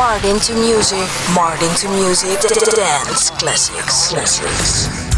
Martin to music, Martin to music, dance classics. classics.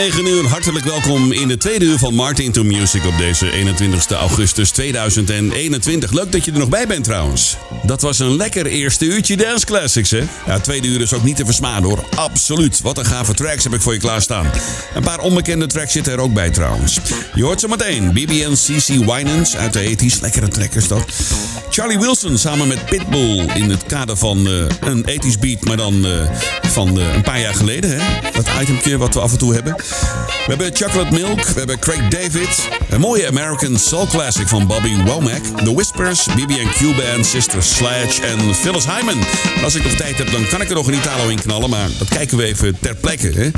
9 uur, hartelijk welkom in de tweede uur van Martin to Music op deze 21 augustus 2021. Leuk dat je er nog bij bent trouwens. Dat was een lekker eerste uurtje Dance Classics, hè? Ja, tweede uur is ook niet te versmaden hoor. Absoluut. Wat een gave tracks heb ik voor je klaarstaan. Een paar onbekende tracks zitten er ook bij trouwens. Je hoort zo meteen BB&CC CC Winans uit de 80s. Lekkere trekkers dat. Charlie Wilson samen met Pitbull in het kader van uh, een 80s beat, maar dan uh, van uh, een paar jaar geleden. Hè? Dat itemje wat we af en toe hebben. We hebben Chocolate Milk, we hebben Craig David, een mooie American Soul Classic van Bobby Womack, The Whispers, BB&Q Band, Sister Sledge en Phyllis Hyman. Als ik nog tijd heb, dan kan ik er nog een Italo in knallen, maar dat kijken we even ter plekke. Hè?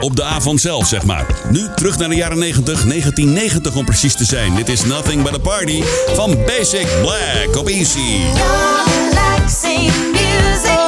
Op de avond zelf, zeg maar. Nu terug naar de jaren 90, 1990 om precies te zijn. Dit is Nothing But A Party van Basic Black op Easy. to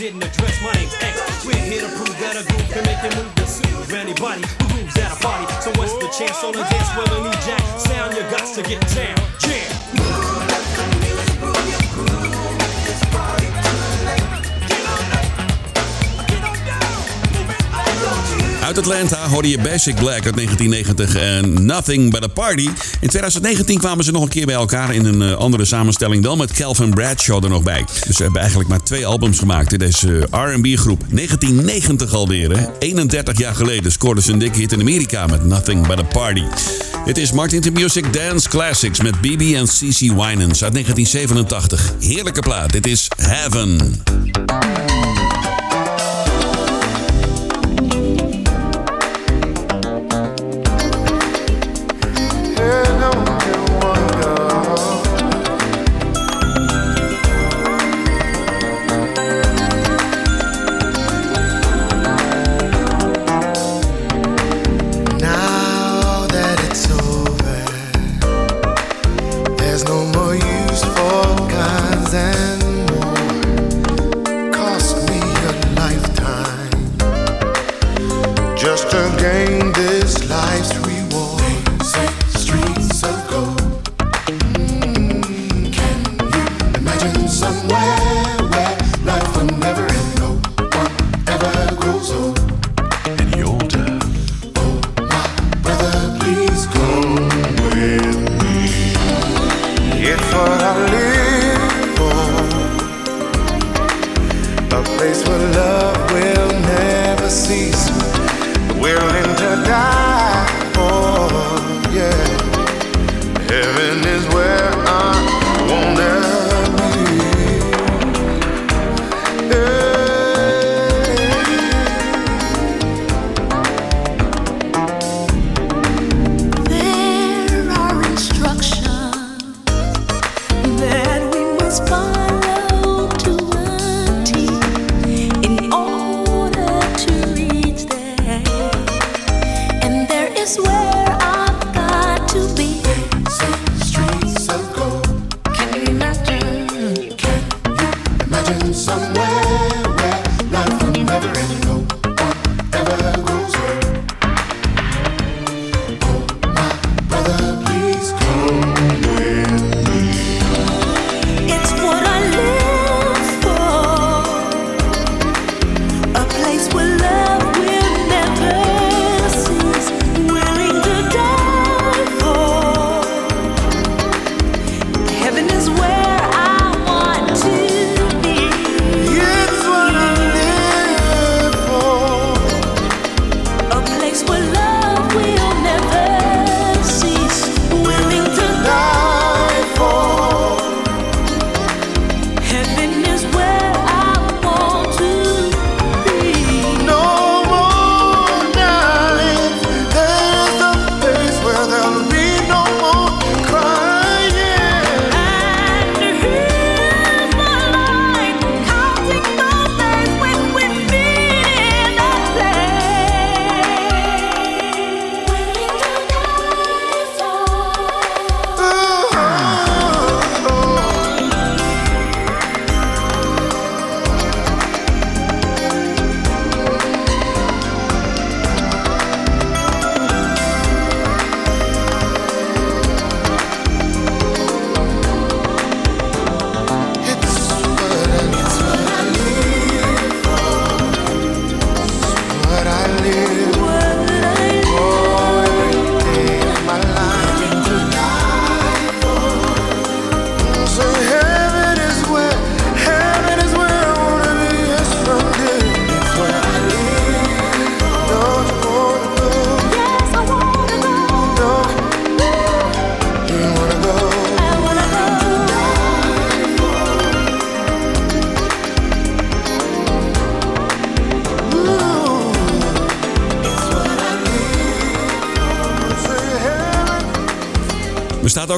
didn't address my hoorde je Basic Black uit 1990 en Nothing But A Party. In 2019 kwamen ze nog een keer bij elkaar in een eh, andere samenstelling. Dan met Calvin Bradshaw er nog bij. Dus ze hebben eigenlijk maar twee albums gemaakt in deze R&B groep. 1990 alweer, hè? 31 jaar geleden scoorde ze een dikke hit in Amerika met Nothing But A Party. Dit is Martin to Music Dance Classics met BB en CC Winans uit 1987. Heerlijke plaat. Dit is Heaven.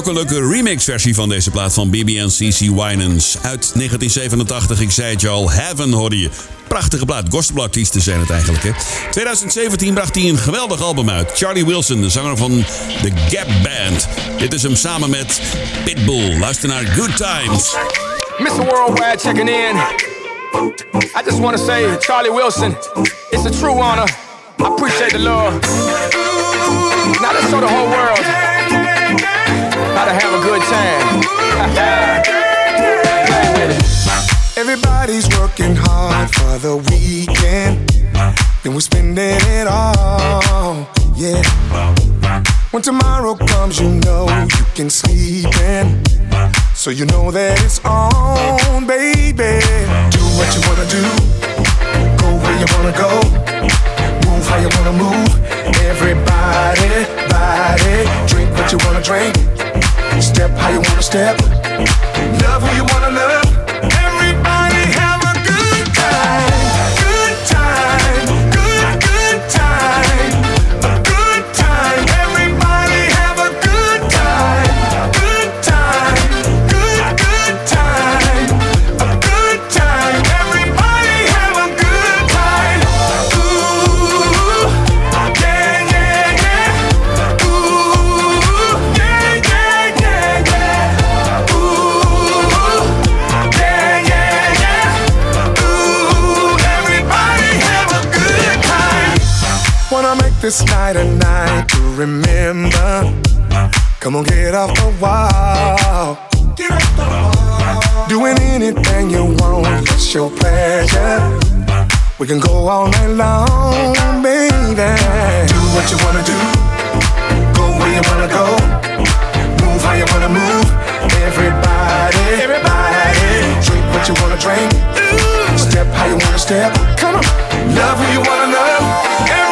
Ook een leuke remix-versie van deze plaat van BB en CC Winans uit 1987. Ik zei het je al, Heaven hoorde je. Prachtige plaat, gospelartiesten zijn het eigenlijk. Hè? 2017 bracht hij een geweldig album uit. Charlie Wilson, de zanger van The Gap Band. Dit is hem samen met Pitbull. Luister naar Good Times. Mr. Worldwide checking in. I just want to say, Charlie Wilson, it's a true honor. I appreciate the love. Now let's show the whole world how to have a good time. Everybody's working hard for the weekend, and we're spending it all. Yeah. When tomorrow comes, you know you can sleep in. So you know that it's on, baby. Do what you wanna do, go where you wanna go, move how you wanna move. Everybody, body, drink what you wanna drink, step how you wanna step, love who you wanna love. This night a night to remember. Come on, get off the wall. Get off the wall. Doing anything you want, it's your pleasure. We can go all night long, baby. Do what you wanna do. Go where you wanna go. Move how you wanna move. Everybody, everybody. Drink what you wanna drink. Step how you wanna step. Come on. Love who you wanna love.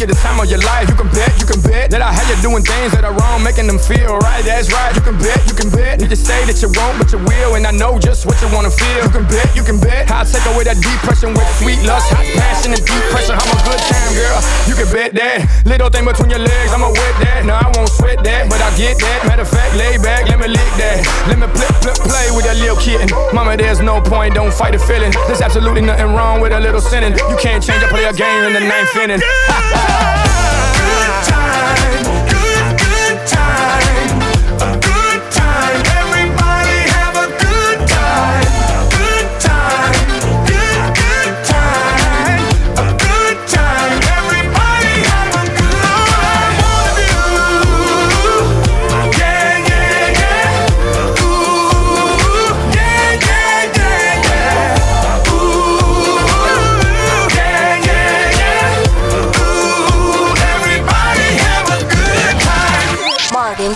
You the time of your life. You can bet, you can bet that I have you doing things that are wrong, making them feel right. That's right. You can bet, you can bet. You just say that you won't, but you will, and I know just what you wanna feel. You can bet, you can bet. I'll take away that depression with sweet lust, hot passion, and deep pressure. I'm a good time girl. You can bet that. Little thing between your legs, I'ma wet that. No, I won't sweat that, but I get that. Matter of fact, lay back, let me lick that. Let me flip, play with that little kitten. Mama, there's no point, don't fight the feeling. There's absolutely nothing wrong with a little sinning. You can't change, I play a game in the ninth inning.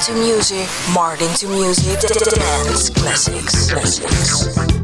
to music, Martin to music, dance classics, classics.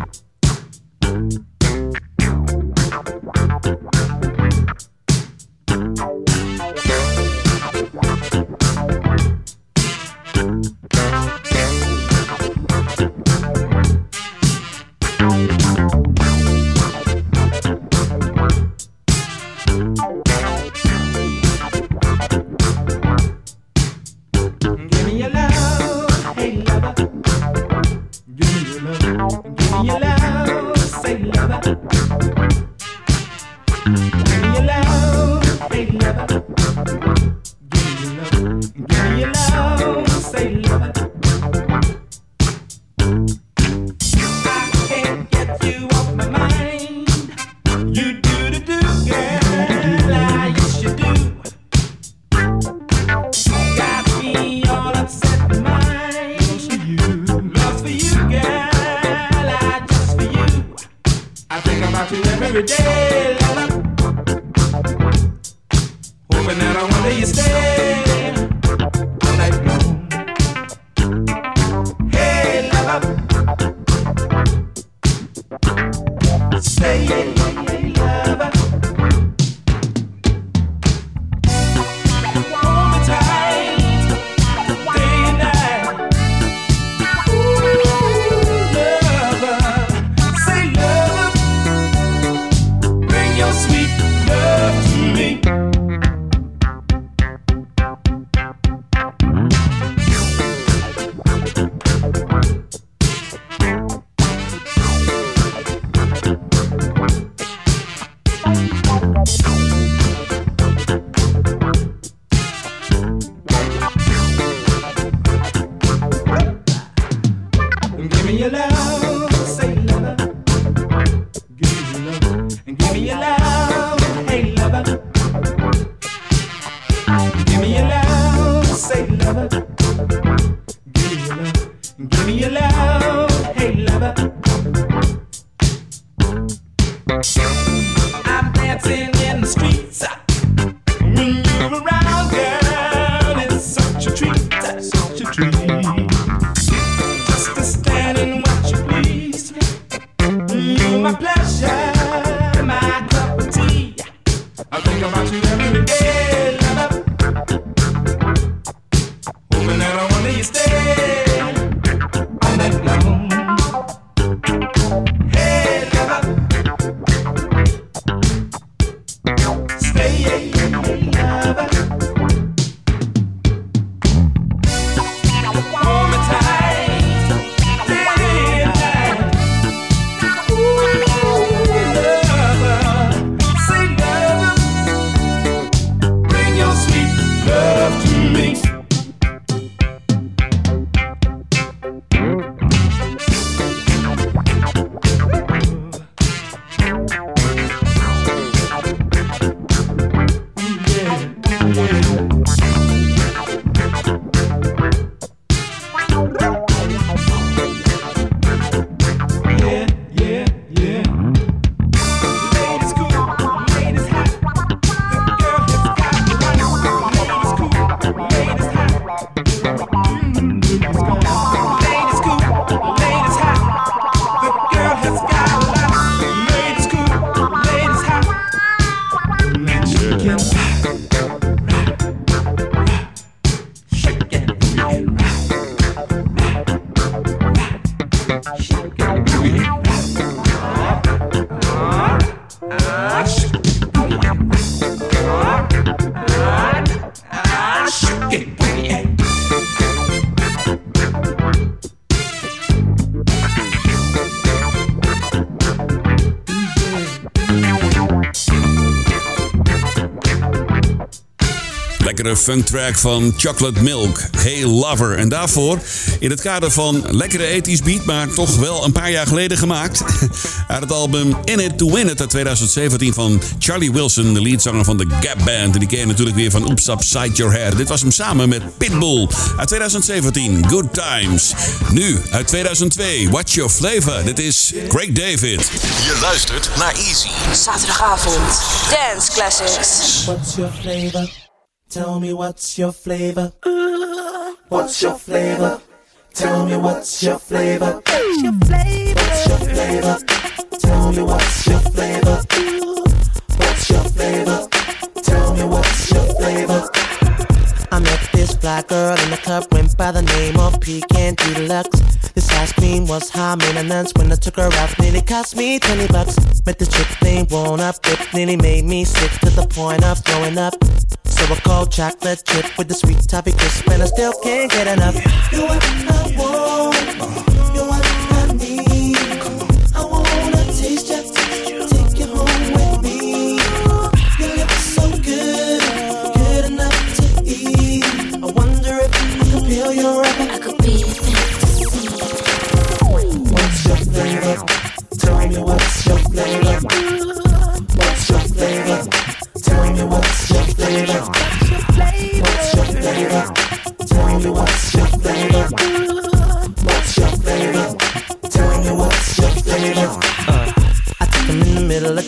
Lekkere funktrack van Chocolate Milk, Hey Lover. En daarvoor, in het kader van lekkere ethisch beat, maar toch wel een paar jaar geleden gemaakt. Uit het album In It To Win It uit 2017 van Charlie Wilson, de leadzanger van de Gap Band. En die ken je natuurlijk weer van Oops Upside Your Head. Dit was hem samen met Pitbull uit 2017, Good Times. Nu, uit 2002, What's Your Flavor? Dit is Craig David. Je luistert naar Easy. Zaterdagavond. Dance Classics. What's your flavor? Tell me what's your flavor. What's your flavor? Tell me what's your flavor. What's your flavor? What's your flavor? Tell me what's your flavor. What's your flavor? Tell me what's your flavor. I met this fly girl in the club, went by the name of Pecan Deluxe. This ice cream was high maintenance when I took her out, nearly cost me 20 bucks. Met this chick named One Up, it nearly made me sick to the point of throwing up. So I called chocolate chip with the sweet toffee crisp, and I still can't get enough. You're what I want,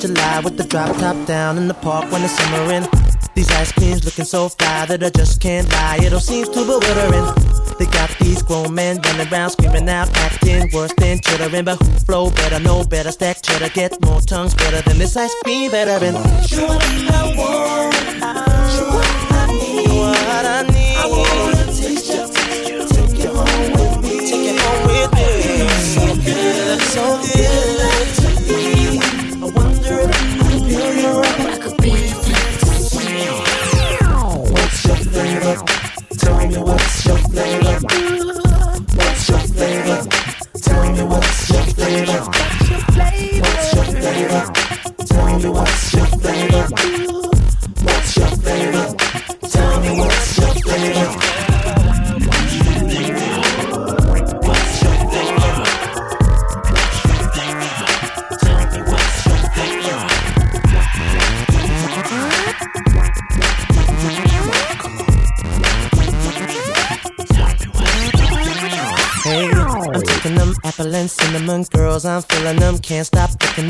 of July with the drop top down in the park when it's summering. These ice creams looking so fly that I just can't lie. It all seems too bewildering. They got these grown men running around screaming out, acting worse than chittering. But who flow better, know better, stack cheddar, get more tongues better than this ice cream veteran. What I want, what I need. What I need. I wanna taste you, take you home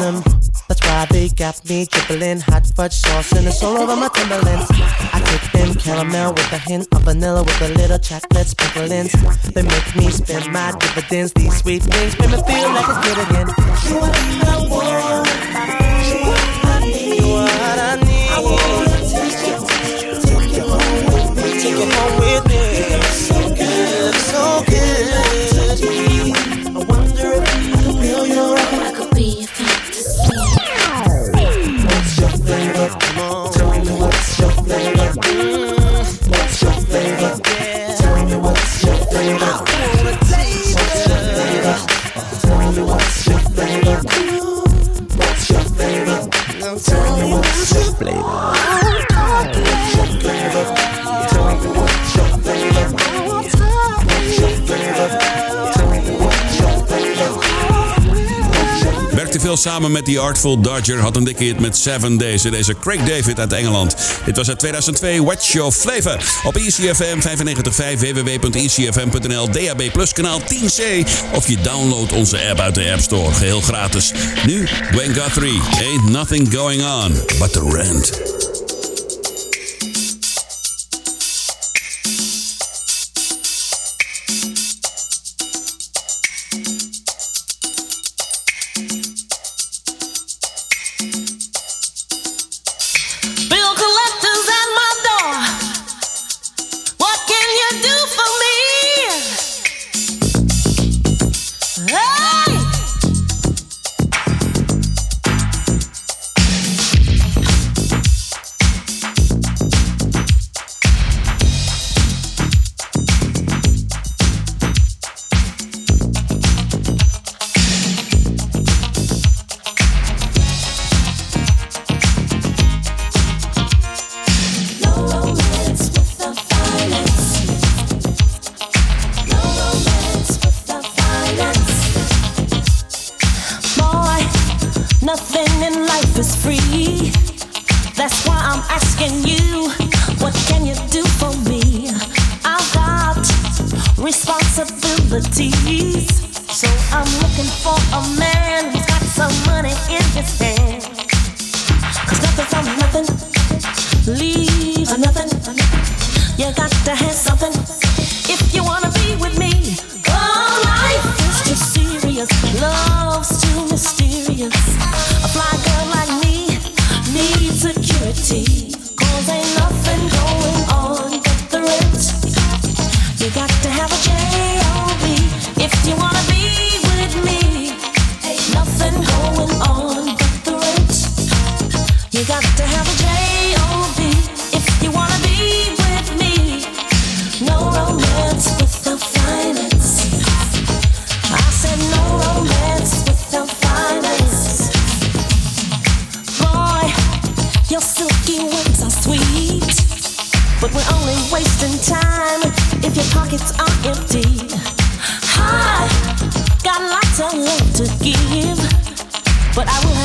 them. That's why they got me dribbling hot fudge sauce and it's all over my Timberlands. I take them caramel with a hint of vanilla with a little chocolate sprinklings. They make me spend my dividends. These sweet things make me feel like a kid again. You are the one. it out. samen met die Artful Dodger. Had een dikke hit met Seven Days. En deze Craig David uit Engeland. Dit was uit 2002. Watch Your Flavor. Op ECFM 95.5 www.ecfm.nl DAB kanaal 10C. Of je download onze app uit de App Store. Geheel gratis. Nu Gwen Guthrie. Ain't nothing going on but the rent. got to have a J-O-B if you wanna be.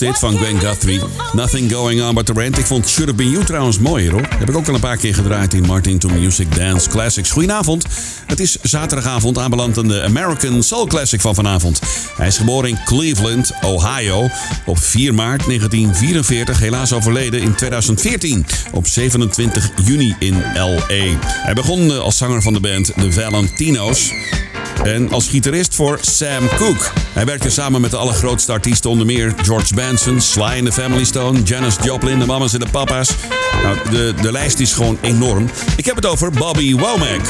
Hit van Gwen Guthrie, Nothing Going On But The Rent. Ik vond Should Been You trouwens mooier hoor. Heb ik ook al een paar keer gedraaid in Martin to Music Dance Classics. Goedenavond. Het is zaterdagavond aanbeland aan de American Soul Classic van vanavond. Hij is geboren in Cleveland, Ohio op 4 maart 1944. Helaas overleden in 2014 op 27 juni in L.A. Hij begon eh, als zanger van de band The Valentinos. En als gitarist voor Sam Cooke. Hij werkte samen met de allergrootste artiesten, onder meer George Benson, Sly and the Family Stone, Janis Joplin, de mama's en de papa's. Nou, de, de lijst is gewoon enorm. Ik heb het over Bobby Womack.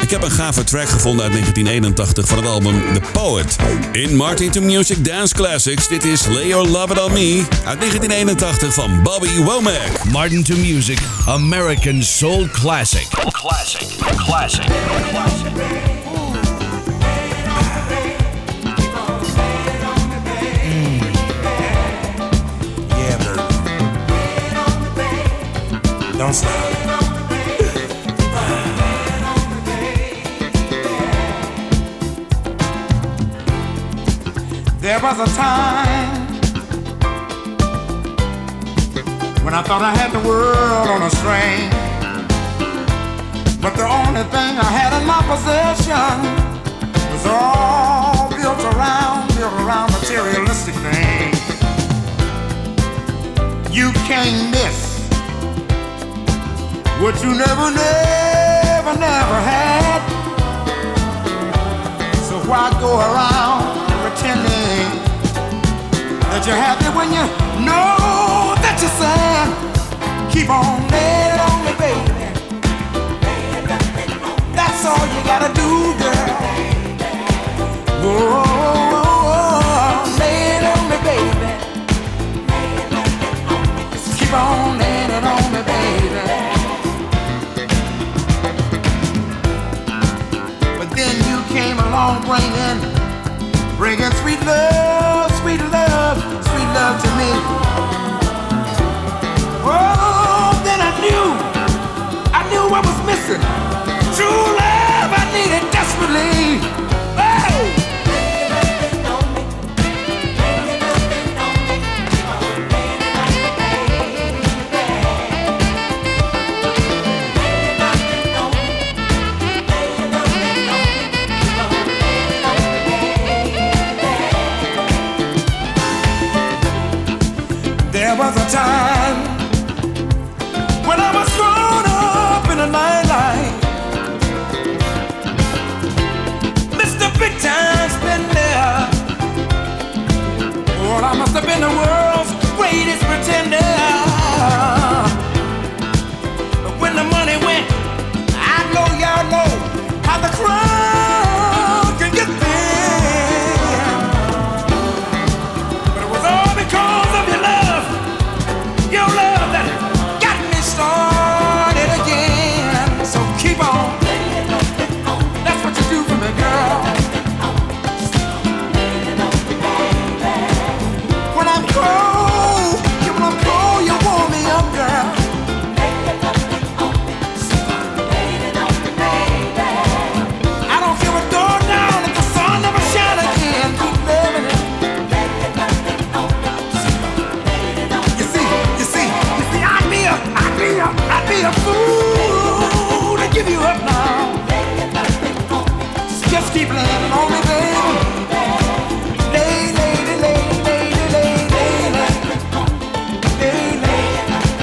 Ik heb een gave track gevonden uit 1981 van het album The Poet. In Martin to Music Dance Classics, dit is Lay Your Love It On Me uit 1981 van Bobby Womack. Martin to Music, American Soul Classic. Classic. Classic. Yeah, Don't stop. There was a time when I thought I had the world on a string. But the only thing I had in my possession was all built around, built around materialistic things. You can't miss what you never, never, never had. So why go around pretending that you're happy when you know that you're sad? Keep on laying on me, baby. That's all you gotta do, girl. Whoa. Keep on laying it on me, baby. Along bringing, bringing sweet love, sweet love, sweet love to me. Oh, then I knew, I knew what was missing. True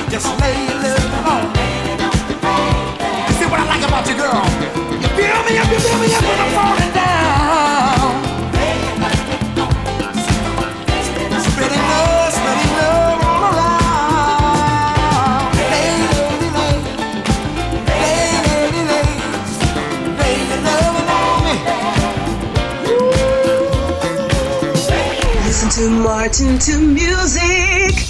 Just lay your love on me. You see what I like about you, girl? You me up, you me up when I'm falling down. Love, love all around. Lady, lady, on me. Listen to Martin to music.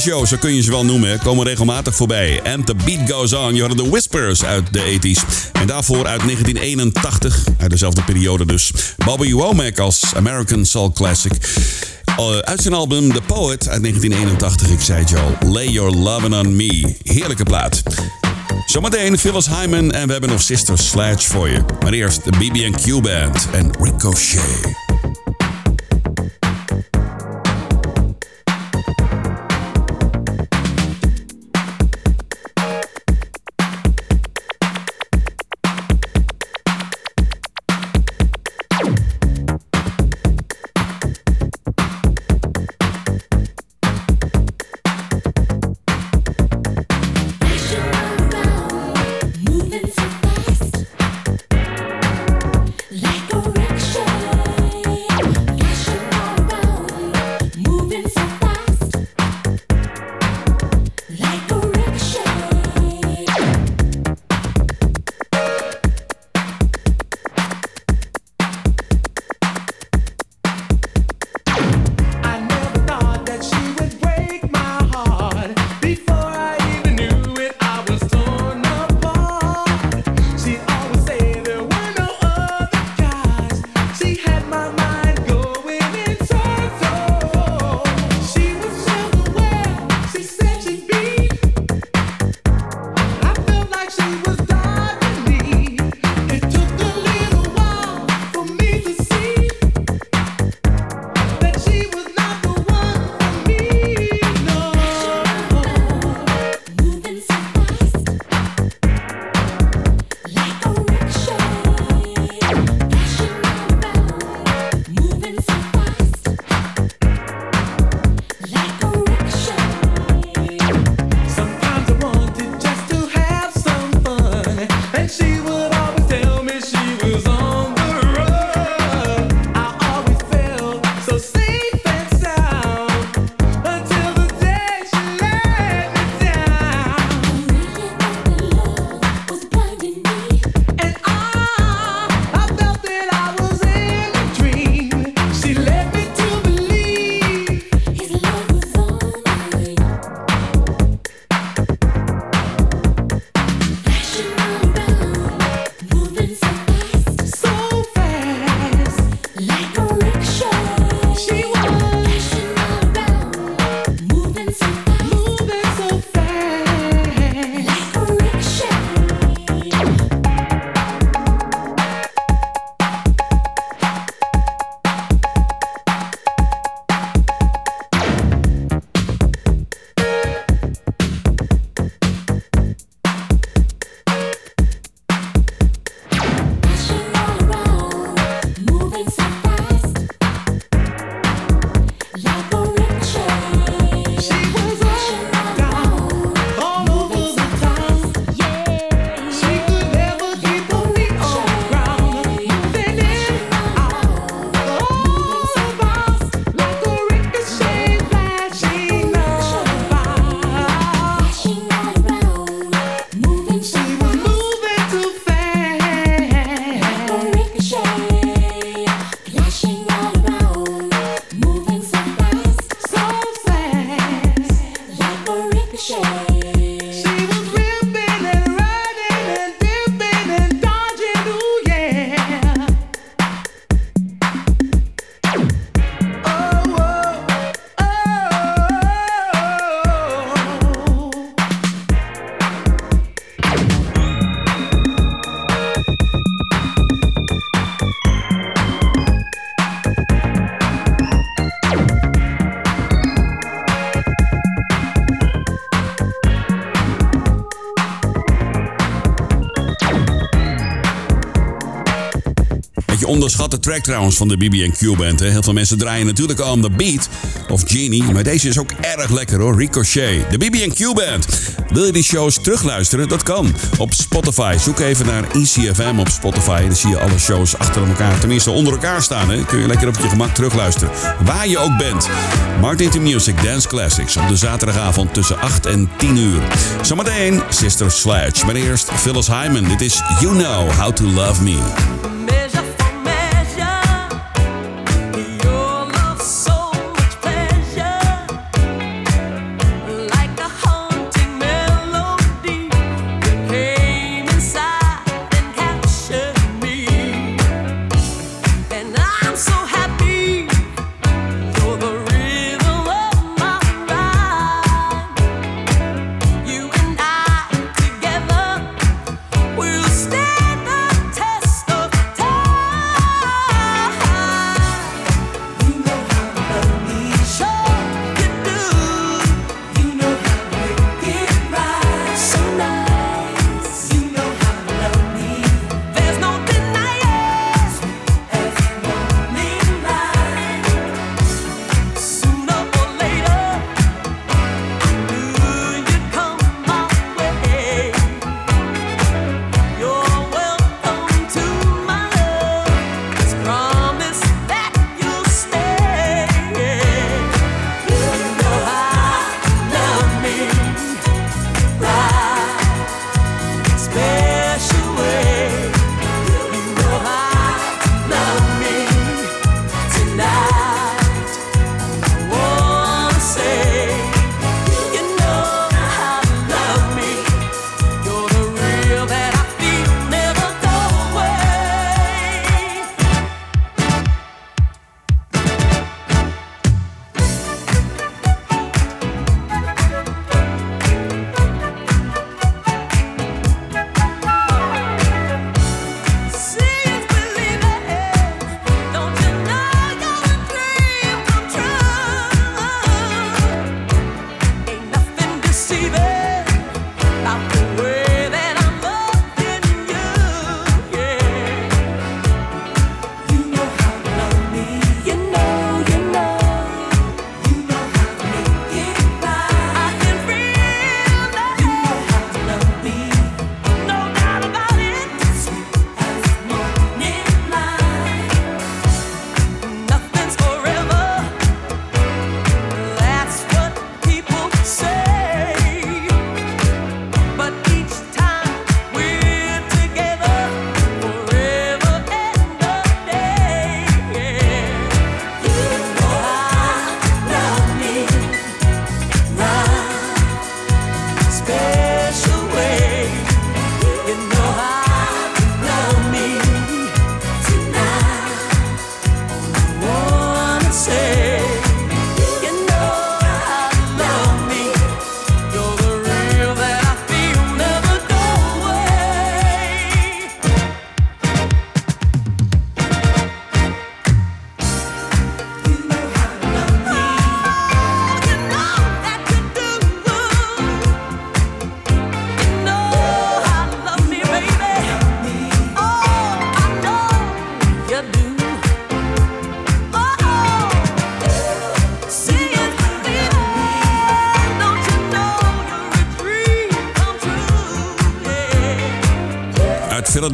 show, zo kun je ze wel noemen, komen regelmatig voorbij. And the beat goes on. Je hadden de Whispers uit de 80s. En daarvoor uit 1981, uit dezelfde periode dus. Bobby Womack als American Soul Classic. Eh, uit zijn album The Poet uit 1981, ik zei het al. Lay Your Lovin' On Me. Heerlijke plaat. Zometeen Phyllis Hyman en we hebben nog Sister Sledge voor je. Maar eerst de BB&Q Band en Ricochet. Onderschatte track van de BB&Q band. Hè. Heel veel mensen draaien natuurlijk On The Beat of Genie. Maar deze is ook erg lekker hoor. Ricochet. De BB&Q band. Wil je die shows terugluisteren? Dat kan. Op Spotify. Zoek even naar ECFM op Spotify. Dan zie je alle shows achter elkaar. Tenminste onder elkaar staan. Hè. Kun je lekker op je gemak terugluisteren. Waar je ook bent. Martin to Music Dance Classics. Op de zaterdagavond tussen 8 en 10 uur. Zometeen Sister Sledge. Maar eerst Phyllis Hyman. Dit is You Know How To Love Me.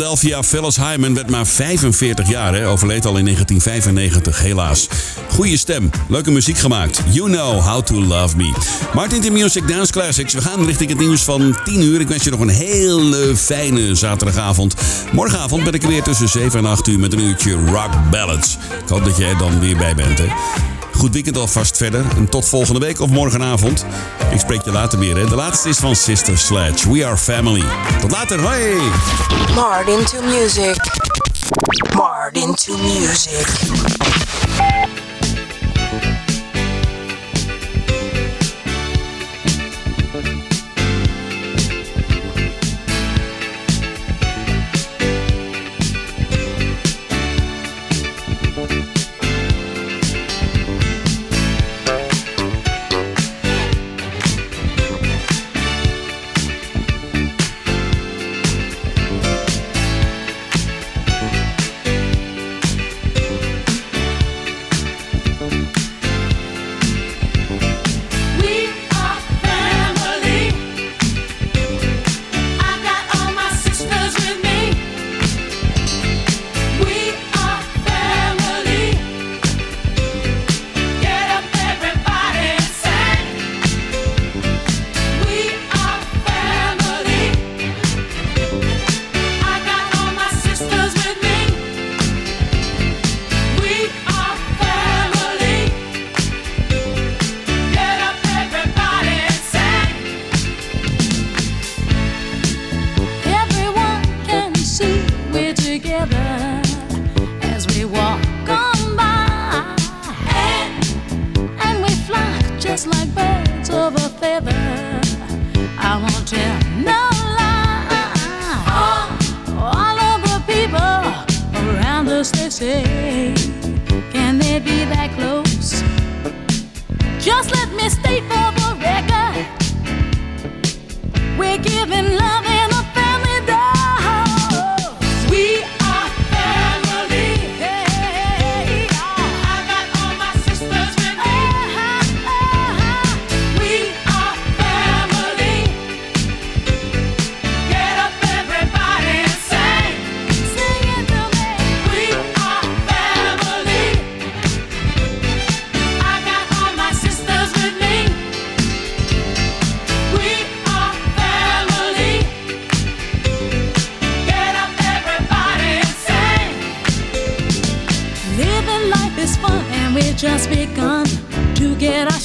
Philadelphia, Phyllis Hyman werd maar 45 jaar, hè? overleed al in 1995, helaas. Goeie stem, leuke muziek gemaakt. You know how to love me. Martin the Music Dance Classics. We gaan richting het nieuws van 10 uur. Ik wens je nog een hele fijne zaterdagavond. Morgenavond ben ik er weer tussen 7 en 8 uur met een uurtje rock ballads. Ik hoop dat jij dan weer bij bent, hè? Goed weekend alvast verder. En tot volgende week of morgenavond. Ik spreek je later weer. Hè. De laatste is van Sister Sledge. We are family. Tot later. Hoi. Martin to music. Martin to music.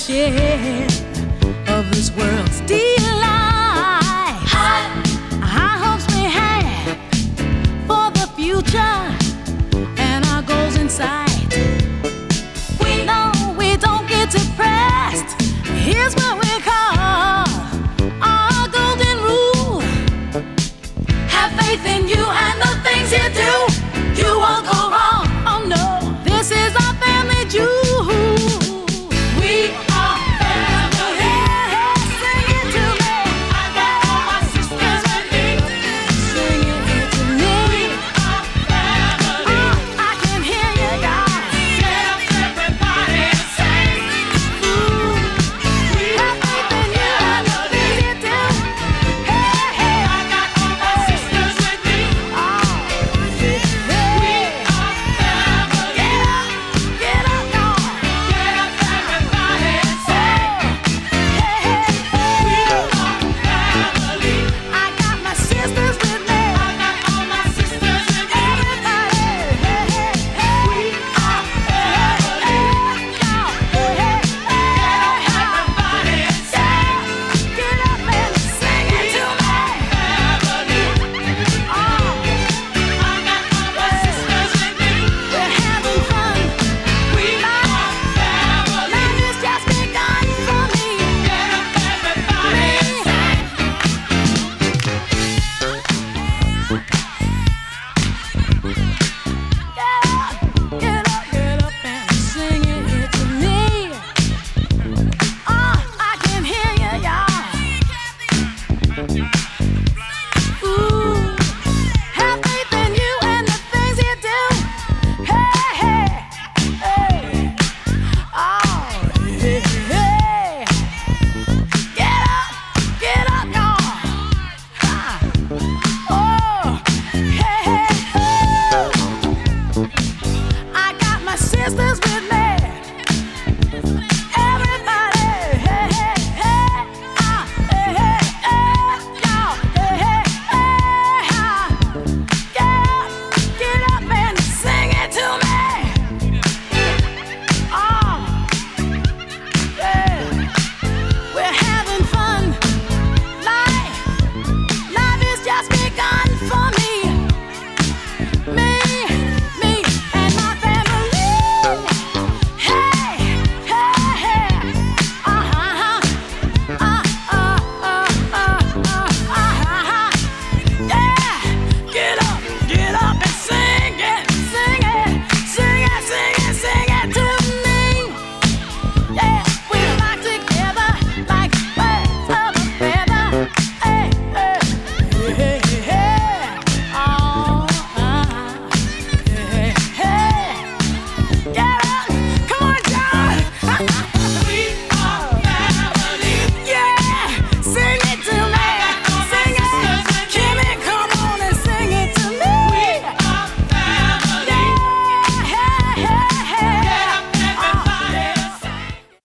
of this world's delight. High hopes we have for the future and our goals in sight. We know we don't get depressed. Here's what we call our golden rule: Have faith in you and the things you do.